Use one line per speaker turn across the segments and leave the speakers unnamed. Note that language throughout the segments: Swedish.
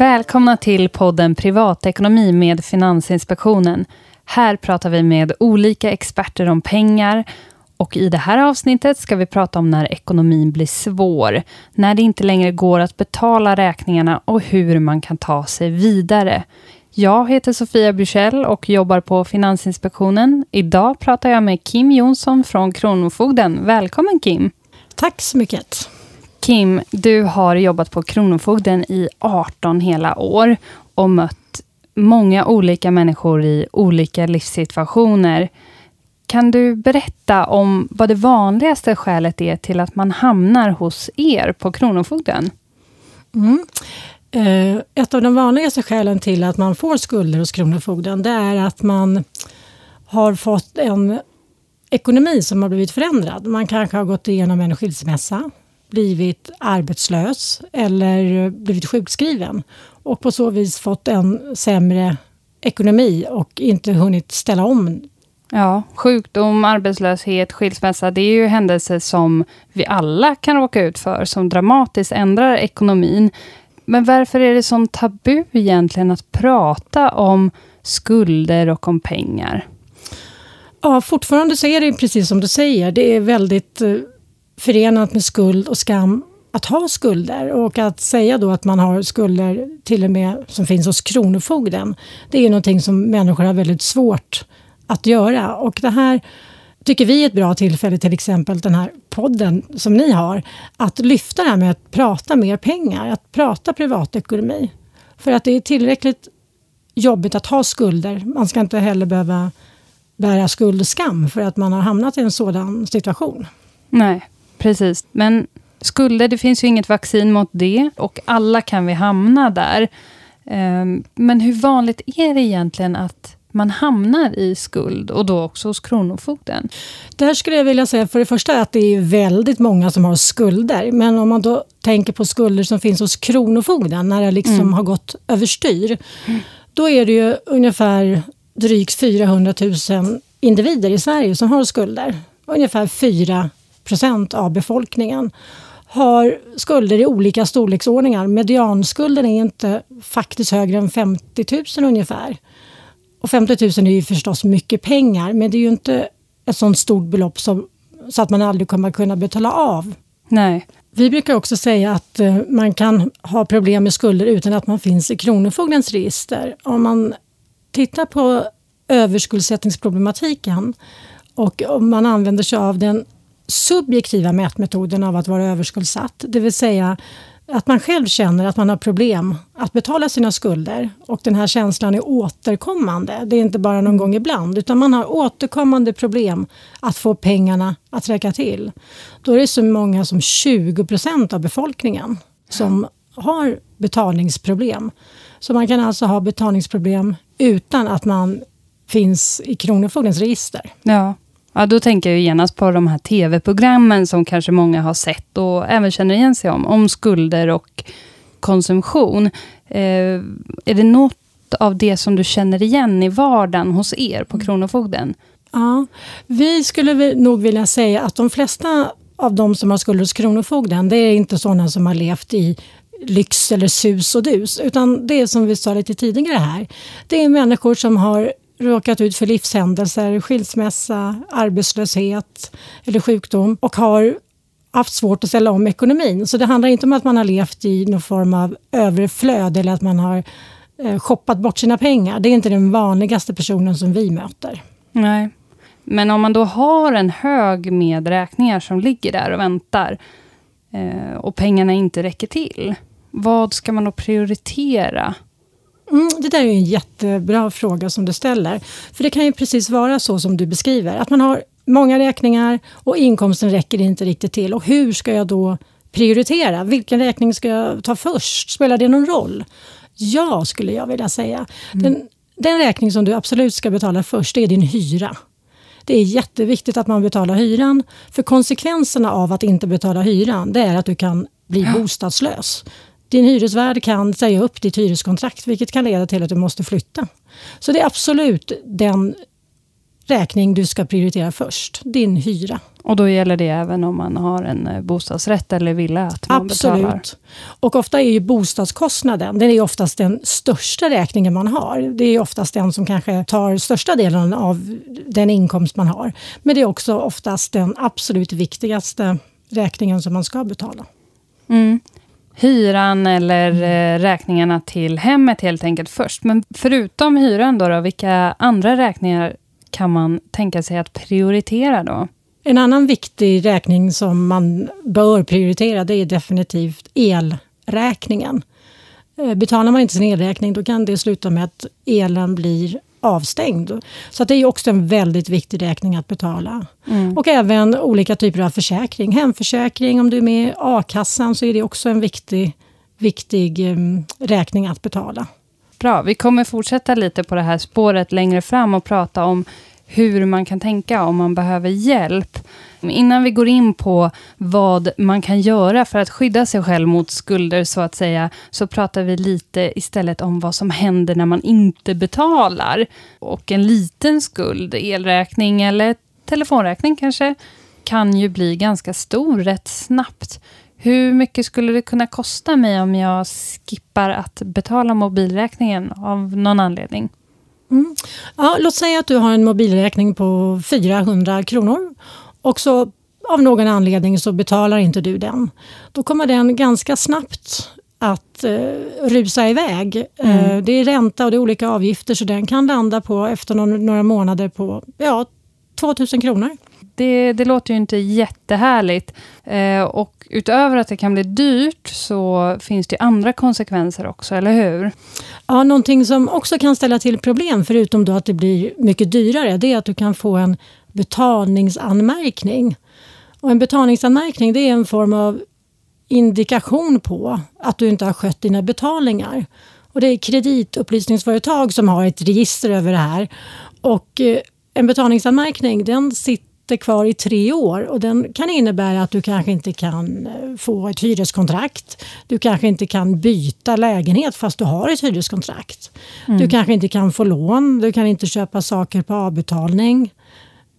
Välkomna till podden Privatekonomi med Finansinspektionen. Här pratar vi med olika experter om pengar och i det här avsnittet ska vi prata om när ekonomin blir svår, när det inte längre går att betala räkningarna och hur man kan ta sig vidare. Jag heter Sofia Bruchell och jobbar på Finansinspektionen. Idag pratar jag med Kim Jonsson från Kronofogden. Välkommen Kim!
Tack så mycket!
Kim, du har jobbat på Kronofogden i 18 hela år och mött många olika människor i olika livssituationer. Kan du berätta om vad det vanligaste skälet är till att man hamnar hos er på Kronofogden?
Mm. Eh, ett av de vanligaste skälen till att man får skulder hos Kronofogden det är att man har fått en ekonomi som har blivit förändrad. Man kanske har gått igenom en skilsmässa, blivit arbetslös eller blivit sjukskriven och på så vis fått en sämre ekonomi och inte hunnit ställa om.
Ja, sjukdom, arbetslöshet, skilsmässa, det är ju händelser som vi alla kan råka ut för, som dramatiskt ändrar ekonomin. Men varför är det sån tabu egentligen att prata om skulder och om pengar?
Ja, fortfarande så är det precis som du säger. Det är väldigt eh, förenat med skuld och skam att ha skulder och att säga då att man har skulder till och med som finns hos Kronofogden. Det är någonting som människor har väldigt svårt att göra och det här tycker vi är ett bra tillfälle, till exempel den här podden som ni har, att lyfta det här med att prata mer pengar, att prata privatekonomi. För att det är tillräckligt jobbigt att ha skulder. Man ska inte heller behöva bära skuld och skam för att man har hamnat i en sådan situation.
Nej, precis. Men skulder, det finns ju inget vaccin mot det och alla kan vi hamna där. Ehm, men hur vanligt är det egentligen att man hamnar i skuld och då också hos Kronofogden?
Där skulle jag vilja säga för det första att det är väldigt många som har skulder. Men om man då tänker på skulder som finns hos Kronofogden när det liksom mm. har gått överstyr. Mm. Då är det ju ungefär drygt 400 000 individer i Sverige som har skulder. Ungefär 4 procent av befolkningen har skulder i olika storleksordningar. Medianskulden är inte faktiskt högre än 50 000 ungefär. Och 50 000 är ju förstås mycket pengar, men det är ju inte ett sånt stort belopp som, så att man aldrig kommer kunna betala av.
Nej.
Vi brukar också säga att uh, man kan ha problem med skulder utan att man finns i Kronofogdens register. Om man tittar på överskuldsättningsproblematiken och om man använder sig av den subjektiva mätmetoden av att vara överskuldsatt, det vill säga att man själv känner att man har problem att betala sina skulder och den här känslan är återkommande. Det är inte bara någon gång ibland, utan man har återkommande problem att få pengarna att räcka till. Då är det så många som 20 procent av befolkningen som har betalningsproblem. Så man kan alltså ha betalningsproblem utan att man finns i Kronofogdens register.
Ja. Ja, då tänker jag genast på de här tv-programmen som kanske många har sett och även känner igen sig om, om skulder och konsumtion. Eh, är det något av det som du känner igen i vardagen hos er på Kronofogden?
Ja, vi skulle nog vilja säga att de flesta av de som har skulder hos Kronofogden, det är inte sådana som har levt i lyx eller sus och dus, utan det är som vi sa lite tidigare här. Det är människor som har råkat ut för livshändelser, skilsmässa, arbetslöshet eller sjukdom och har haft svårt att ställa om ekonomin. Så det handlar inte om att man har levt i någon form av överflöd eller att man har eh, shoppat bort sina pengar. Det är inte den vanligaste personen som vi möter.
Nej. Men om man då har en hög med räkningar som ligger där och väntar eh, och pengarna inte räcker till, vad ska man då prioritera?
Mm, det där är en jättebra fråga som du ställer. För det kan ju precis vara så som du beskriver, att man har många räkningar och inkomsten räcker inte riktigt till. Och hur ska jag då prioritera? Vilken räkning ska jag ta först? Spelar det någon roll? Ja, skulle jag vilja säga. Mm. Den, den räkning som du absolut ska betala först, det är din hyra. Det är jätteviktigt att man betalar hyran. För konsekvenserna av att inte betala hyran, det är att du kan bli ja. bostadslös. Din hyresvärd kan säga upp ditt hyreskontrakt vilket kan leda till att du måste flytta. Så det är absolut den räkning du ska prioritera först, din hyra.
Och då gäller det även om man har en eh, bostadsrätt eller villa? Att man
Absolut.
Betalar.
Och ofta är ju bostadskostnaden, den är oftast den största räkningen man har. Det är oftast den som kanske tar största delen av den inkomst man har. Men det är också oftast den absolut viktigaste räkningen som man ska betala.
Mm. Hyran eller eh, räkningarna till hemmet helt enkelt först. Men förutom hyran, då, då vilka andra räkningar kan man tänka sig att prioritera då?
En annan viktig räkning som man bör prioritera det är definitivt elräkningen. Eh, betalar man inte sin elräkning då kan det sluta med att elen blir avstängd. Så det är också en väldigt viktig räkning att betala. Mm. Och även olika typer av försäkring. Hemförsäkring, om du är med i a-kassan så är det också en viktig, viktig um, räkning att betala.
Bra, vi kommer fortsätta lite på det här spåret längre fram och prata om hur man kan tänka om man behöver hjälp. Innan vi går in på vad man kan göra för att skydda sig själv mot skulder, så att säga, så pratar vi lite istället om vad som händer när man inte betalar. Och en liten skuld, elräkning eller telefonräkning kanske, kan ju bli ganska stor rätt snabbt. Hur mycket skulle det kunna kosta mig om jag skippar att betala mobilräkningen av någon anledning?
Mm. Ja, låt säga att du har en mobilräkning på 400 kronor och så av någon anledning så betalar inte du den. Då kommer den ganska snabbt att eh, rusa iväg. Mm. Eh, det är ränta och det är olika avgifter så den kan landa på efter någon, några månader på ja, 2000 kronor.
Det, det låter ju inte jättehärligt. Eh, och utöver att det kan bli dyrt så finns det andra konsekvenser också, eller hur?
Ja, någonting som också kan ställa till problem, förutom då att det blir mycket dyrare, det är att du kan få en betalningsanmärkning. Och en betalningsanmärkning det är en form av indikation på att du inte har skött dina betalningar. Och det är kreditupplysningsföretag som har ett register över det här. Och eh, en betalningsanmärkning den sitter kvar i tre år och den kan innebära att du kanske inte kan eh, få ett hyreskontrakt. Du kanske inte kan byta lägenhet fast du har ett hyreskontrakt. Mm. Du kanske inte kan få lån, du kan inte köpa saker på avbetalning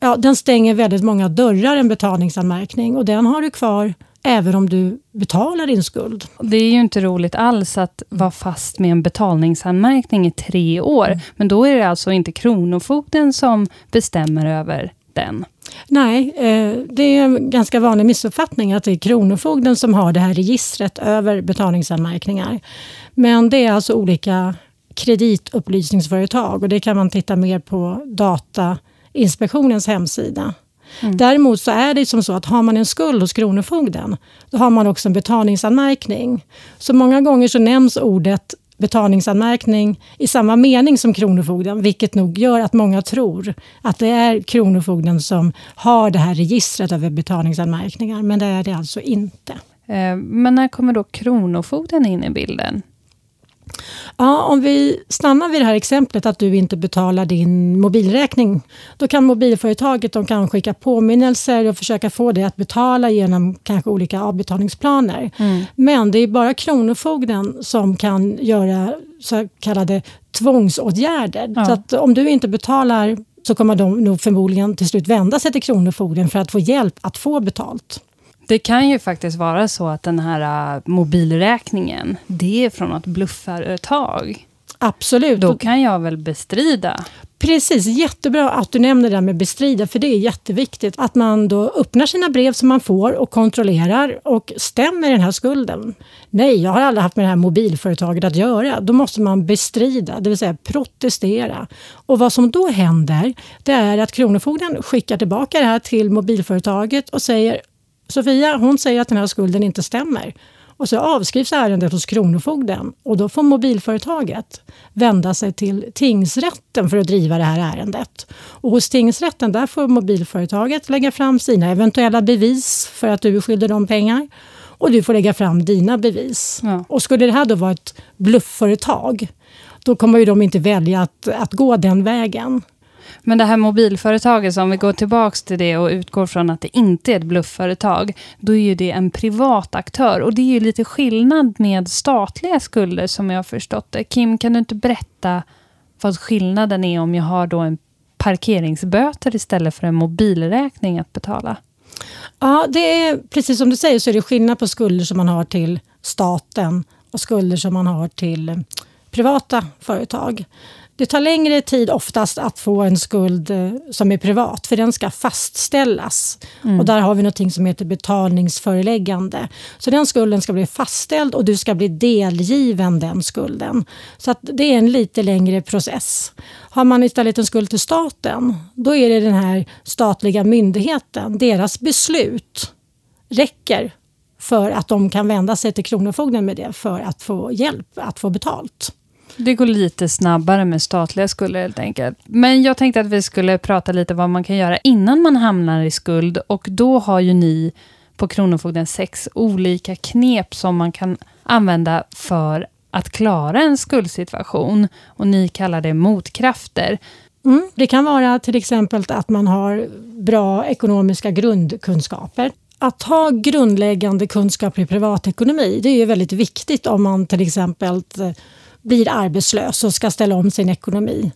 ja, den stänger väldigt många dörrar, en betalningsanmärkning. Och den har du kvar även om du betalar din skuld.
Det är ju inte roligt alls att vara fast med en betalningsanmärkning i tre år. Mm. Men då är det alltså inte Kronofogden som bestämmer över den?
Nej, eh, det är en ganska vanlig missuppfattning att det är Kronofogden som har det här registret över betalningsanmärkningar. Men det är alltså olika kreditupplysningsföretag och det kan man titta mer på data Inspektionens hemsida. Mm. Däremot så är det som så att har man en skuld hos Kronofogden, då har man också en betalningsanmärkning. Så många gånger så nämns ordet betalningsanmärkning i samma mening som Kronofogden, vilket nog gör att många tror att det är Kronofogden som har det här registret över betalningsanmärkningar, men det är det alltså inte.
Eh, men när kommer då Kronofogden in i bilden?
Ja, om vi stannar vid det här exemplet att du inte betalar din mobilräkning. Då kan mobilföretaget de kan skicka påminnelser och försöka få dig att betala genom kanske olika avbetalningsplaner. Mm. Men det är bara Kronofogden som kan göra så kallade tvångsåtgärder. Ja. Så att om du inte betalar så kommer de nog förmodligen till slut vända sig till Kronofogden för att få hjälp att få betalt.
Det kan ju faktiskt vara så att den här uh, mobilräkningen, det är från ett bluffföretag.
Absolut.
Då kan jag väl bestrida?
Precis, jättebra att du nämner det där med bestrida, för det är jätteviktigt att man då öppnar sina brev som man får och kontrollerar och stämmer den här skulden. Nej, jag har aldrig haft med det här mobilföretaget att göra. Då måste man bestrida, det vill säga protestera. Och vad som då händer, det är att Kronofogden skickar tillbaka det här till mobilföretaget och säger Sofia hon säger att den här skulden inte stämmer. Och så avskrivs ärendet hos Kronofogden och då får mobilföretaget vända sig till tingsrätten för att driva det här ärendet. Och hos tingsrätten där får mobilföretaget lägga fram sina eventuella bevis för att du är skyldig dem pengar. Och du får lägga fram dina bevis. Ja. Och skulle det här då vara ett bluffföretag, då kommer ju de inte välja att, att gå den vägen.
Men det här mobilföretaget, om vi går tillbaka till det och utgår från att det inte är ett bluffföretag, då är ju det en privat aktör. Och det är ju lite skillnad med statliga skulder som jag har förstått det. Kim, kan du inte berätta vad skillnaden är om jag har då en parkeringsböter istället för en mobilräkning att betala?
Ja, det är precis som du säger så är det skillnad på skulder som man har till staten och skulder som man har till privata företag. Det tar längre tid oftast att få en skuld eh, som är privat, för den ska fastställas. Mm. Och Där har vi något som heter betalningsföreläggande. Så den skulden ska bli fastställd och du ska bli delgiven den skulden. Så att det är en lite längre process. Har man istället en skuld till staten, då är det den här statliga myndigheten, deras beslut räcker för att de kan vända sig till Kronofogden med det för att få hjälp att få betalt.
Det går lite snabbare med statliga skulder helt enkelt. Men jag tänkte att vi skulle prata lite vad man kan göra innan man hamnar i skuld. Och då har ju ni på Kronofogden sex olika knep som man kan använda för att klara en skuldsituation. Och ni kallar det motkrafter.
Mm. Det kan vara till exempel att man har bra ekonomiska grundkunskaper. Att ha grundläggande kunskaper i privatekonomi det är väldigt viktigt om man till exempel blir arbetslös och ska ställa om sin ekonomi.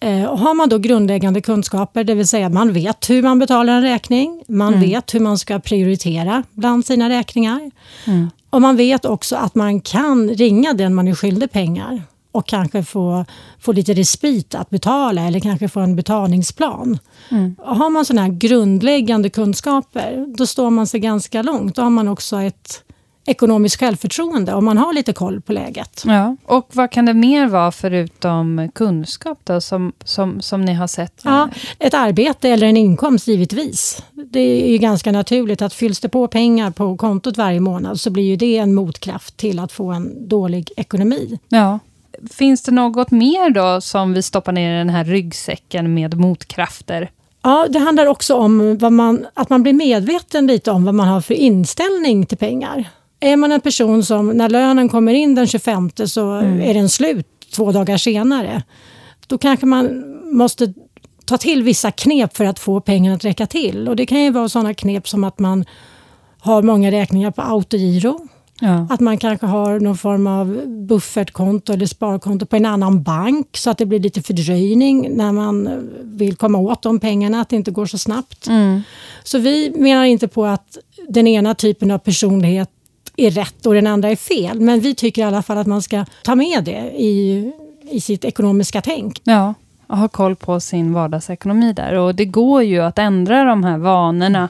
Eh, och har man då grundläggande kunskaper, det vill säga man vet hur man betalar en räkning, man mm. vet hur man ska prioritera bland sina räkningar. Mm. Och man vet också att man kan ringa den man är skyldig pengar och kanske få, få lite respit att betala eller kanske få en betalningsplan. Mm. Har man sådana här grundläggande kunskaper, då står man sig ganska långt. Då har man också ett ekonomiskt självförtroende om man har lite koll på läget.
Ja. Och vad kan det mer vara förutom kunskap då, som, som, som ni har sett?
Ja, ett arbete eller en inkomst givetvis. Det är ju ganska naturligt att fylls det på pengar på kontot varje månad så blir ju det en motkraft till att få en dålig ekonomi.
Ja. Finns det något mer då som vi stoppar ner i den här ryggsäcken med motkrafter?
Ja, det handlar också om man, att man blir medveten lite om vad man har för inställning till pengar. Är man en person som när lönen kommer in den 25 så mm. är den slut två dagar senare. Då kanske man måste ta till vissa knep för att få pengarna att räcka till. Och Det kan ju vara sådana knep som att man har många räkningar på autogiro. Ja. Att man kanske har någon form av buffertkonto eller sparkonto på en annan bank så att det blir lite fördröjning när man vill komma åt de pengarna, att det inte går så snabbt. Mm. Så vi menar inte på att den ena typen av personlighet är rätt och den andra är fel. Men vi tycker i alla fall att man ska ta med det i, i sitt ekonomiska tänk.
Ja, och ha koll på sin vardagsekonomi där. Och det går ju att ändra de här vanorna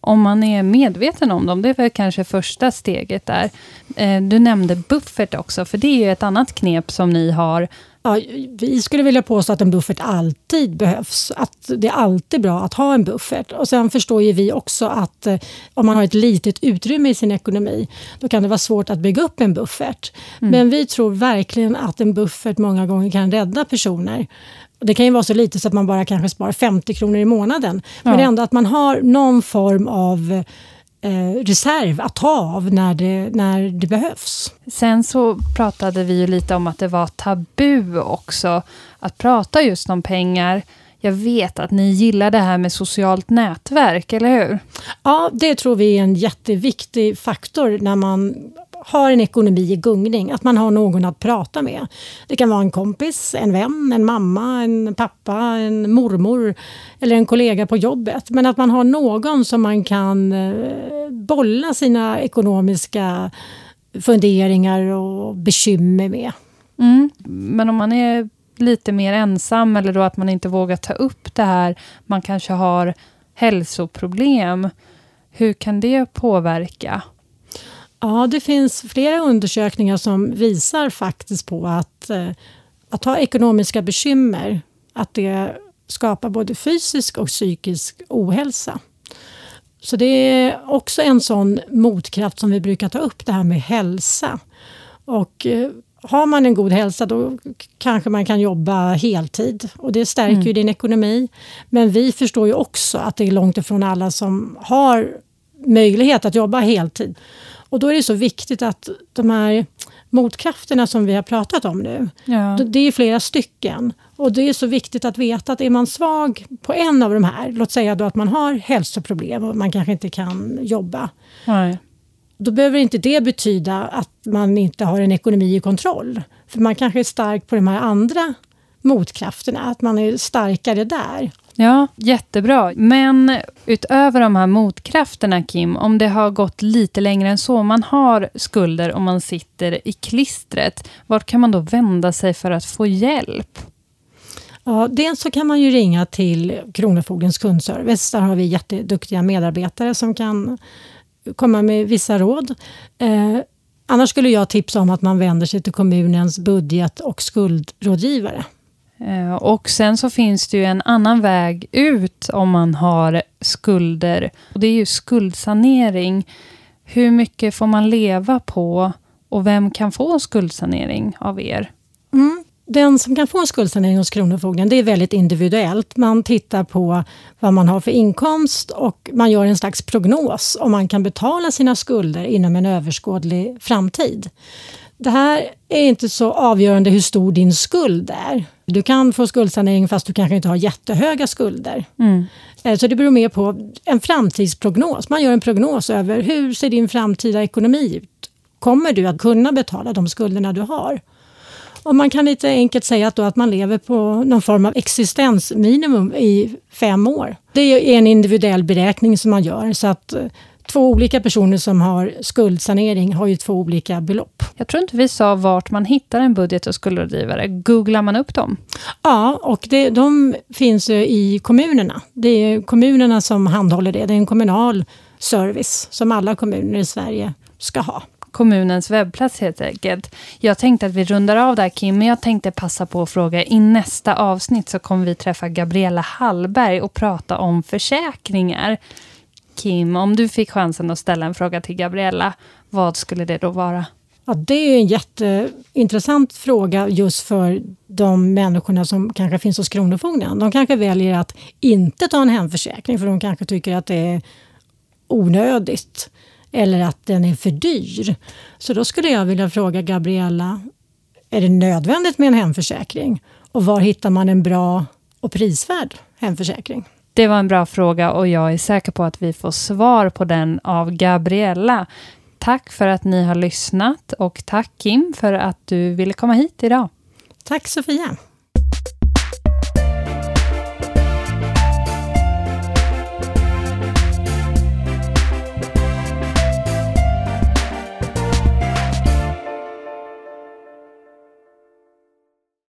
om man är medveten om dem. Det är väl kanske första steget där. Eh, du nämnde buffert också, för det är ju ett annat knep som ni har
Ja, vi skulle vilja påstå att en buffert alltid behövs. Att det är alltid bra att ha en buffert. Och Sen förstår ju vi också att eh, om man har ett litet utrymme i sin ekonomi då kan det vara svårt att bygga upp en buffert. Mm. Men vi tror verkligen att en buffert många gånger kan rädda personer. Det kan ju vara så lite så att man bara kanske sparar 50 kronor i månaden. Men ja. ändå att man har någon form av reserv att ta av när det, när det behövs.
Sen så pratade vi ju lite om att det var tabu också att prata just om pengar. Jag vet att ni gillar det här med socialt nätverk, eller hur?
Ja, det tror vi är en jätteviktig faktor när man har en ekonomi i gungning, att man har någon att prata med. Det kan vara en kompis, en vän, en mamma, en pappa, en mormor eller en kollega på jobbet. Men att man har någon som man kan eh, bolla sina ekonomiska funderingar och bekymmer med.
Mm. Men om man är lite mer ensam eller då att man inte vågar ta upp det här, man kanske har hälsoproblem. Hur kan det påverka?
Ja, det finns flera undersökningar som visar faktiskt på att, eh, att ha ekonomiska bekymmer, att det skapar både fysisk och psykisk ohälsa. Så det är också en sån motkraft som vi brukar ta upp, det här med hälsa. Och eh, har man en god hälsa då kanske man kan jobba heltid och det stärker mm. ju din ekonomi. Men vi förstår ju också att det är långt ifrån alla som har möjlighet att jobba heltid. Och då är det så viktigt att de här motkrafterna som vi har pratat om nu, ja. det är flera stycken. Och det är så viktigt att veta att är man svag på en av de här, låt säga då att man har hälsoproblem och man kanske inte kan jobba. Nej. Då behöver inte det betyda att man inte har en ekonomi i kontroll. För man kanske är stark på de här andra motkrafterna, att man är starkare där.
Ja, jättebra. Men utöver de här motkrafterna, Kim, om det har gått lite längre än så, man har skulder och man sitter i klistret, vart kan man då vända sig för att få hjälp?
Ja, dels så kan man ju ringa till Kronofogdens kundservice. Där har vi jätteduktiga medarbetare som kan komma med vissa råd. Eh, annars skulle jag tipsa om att man vänder sig till kommunens budget och skuldrådgivare.
Eh, och sen så finns det ju en annan väg ut om man har skulder. Och det är ju skuldsanering. Hur mycket får man leva på och vem kan få skuldsanering av er?
Mm. Den som kan få en skuldsanering hos Kronofogden, det är väldigt individuellt. Man tittar på vad man har för inkomst och man gör en slags prognos om man kan betala sina skulder inom en överskådlig framtid. Det här är inte så avgörande hur stor din skuld är. Du kan få skuldsanering fast du kanske inte har jättehöga skulder. Mm. Eh, så det beror mer på en framtidsprognos. Man gör en prognos över hur ser din framtida ekonomi ut? Kommer du att kunna betala de skulderna du har? Och man kan lite enkelt säga att, att man lever på någon form av existensminimum i fem år. Det är en individuell beräkning som man gör. så att eh, Två olika personer som har skuldsanering har ju två olika belopp.
Jag tror inte vi sa vart man hittar en budget och skuldrådgivare. Googlar man upp dem?
Ja, och det, de finns i kommunerna. Det är kommunerna som handhåller det. Det är en kommunal service som alla kommuner i Sverige ska ha
kommunens webbplats helt enkelt. Jag tänkte att vi rundar av där Kim, men jag tänkte passa på att fråga. I nästa avsnitt så kommer vi träffa Gabriella Hallberg och prata om försäkringar. Kim, om du fick chansen att ställa en fråga till Gabriella, vad skulle det då vara?
Ja, det är en jätteintressant fråga just för de människorna som kanske finns hos Kronofogden. De kanske väljer att inte ta en hemförsäkring för de kanske tycker att det är onödigt eller att den är för dyr. Så då skulle jag vilja fråga Gabriella, är det nödvändigt med en hemförsäkring? Och var hittar man en bra och prisvärd hemförsäkring?
Det var en bra fråga och jag är säker på att vi får svar på den av Gabriella. Tack för att ni har lyssnat och tack Kim för att du ville komma hit idag.
Tack Sofia.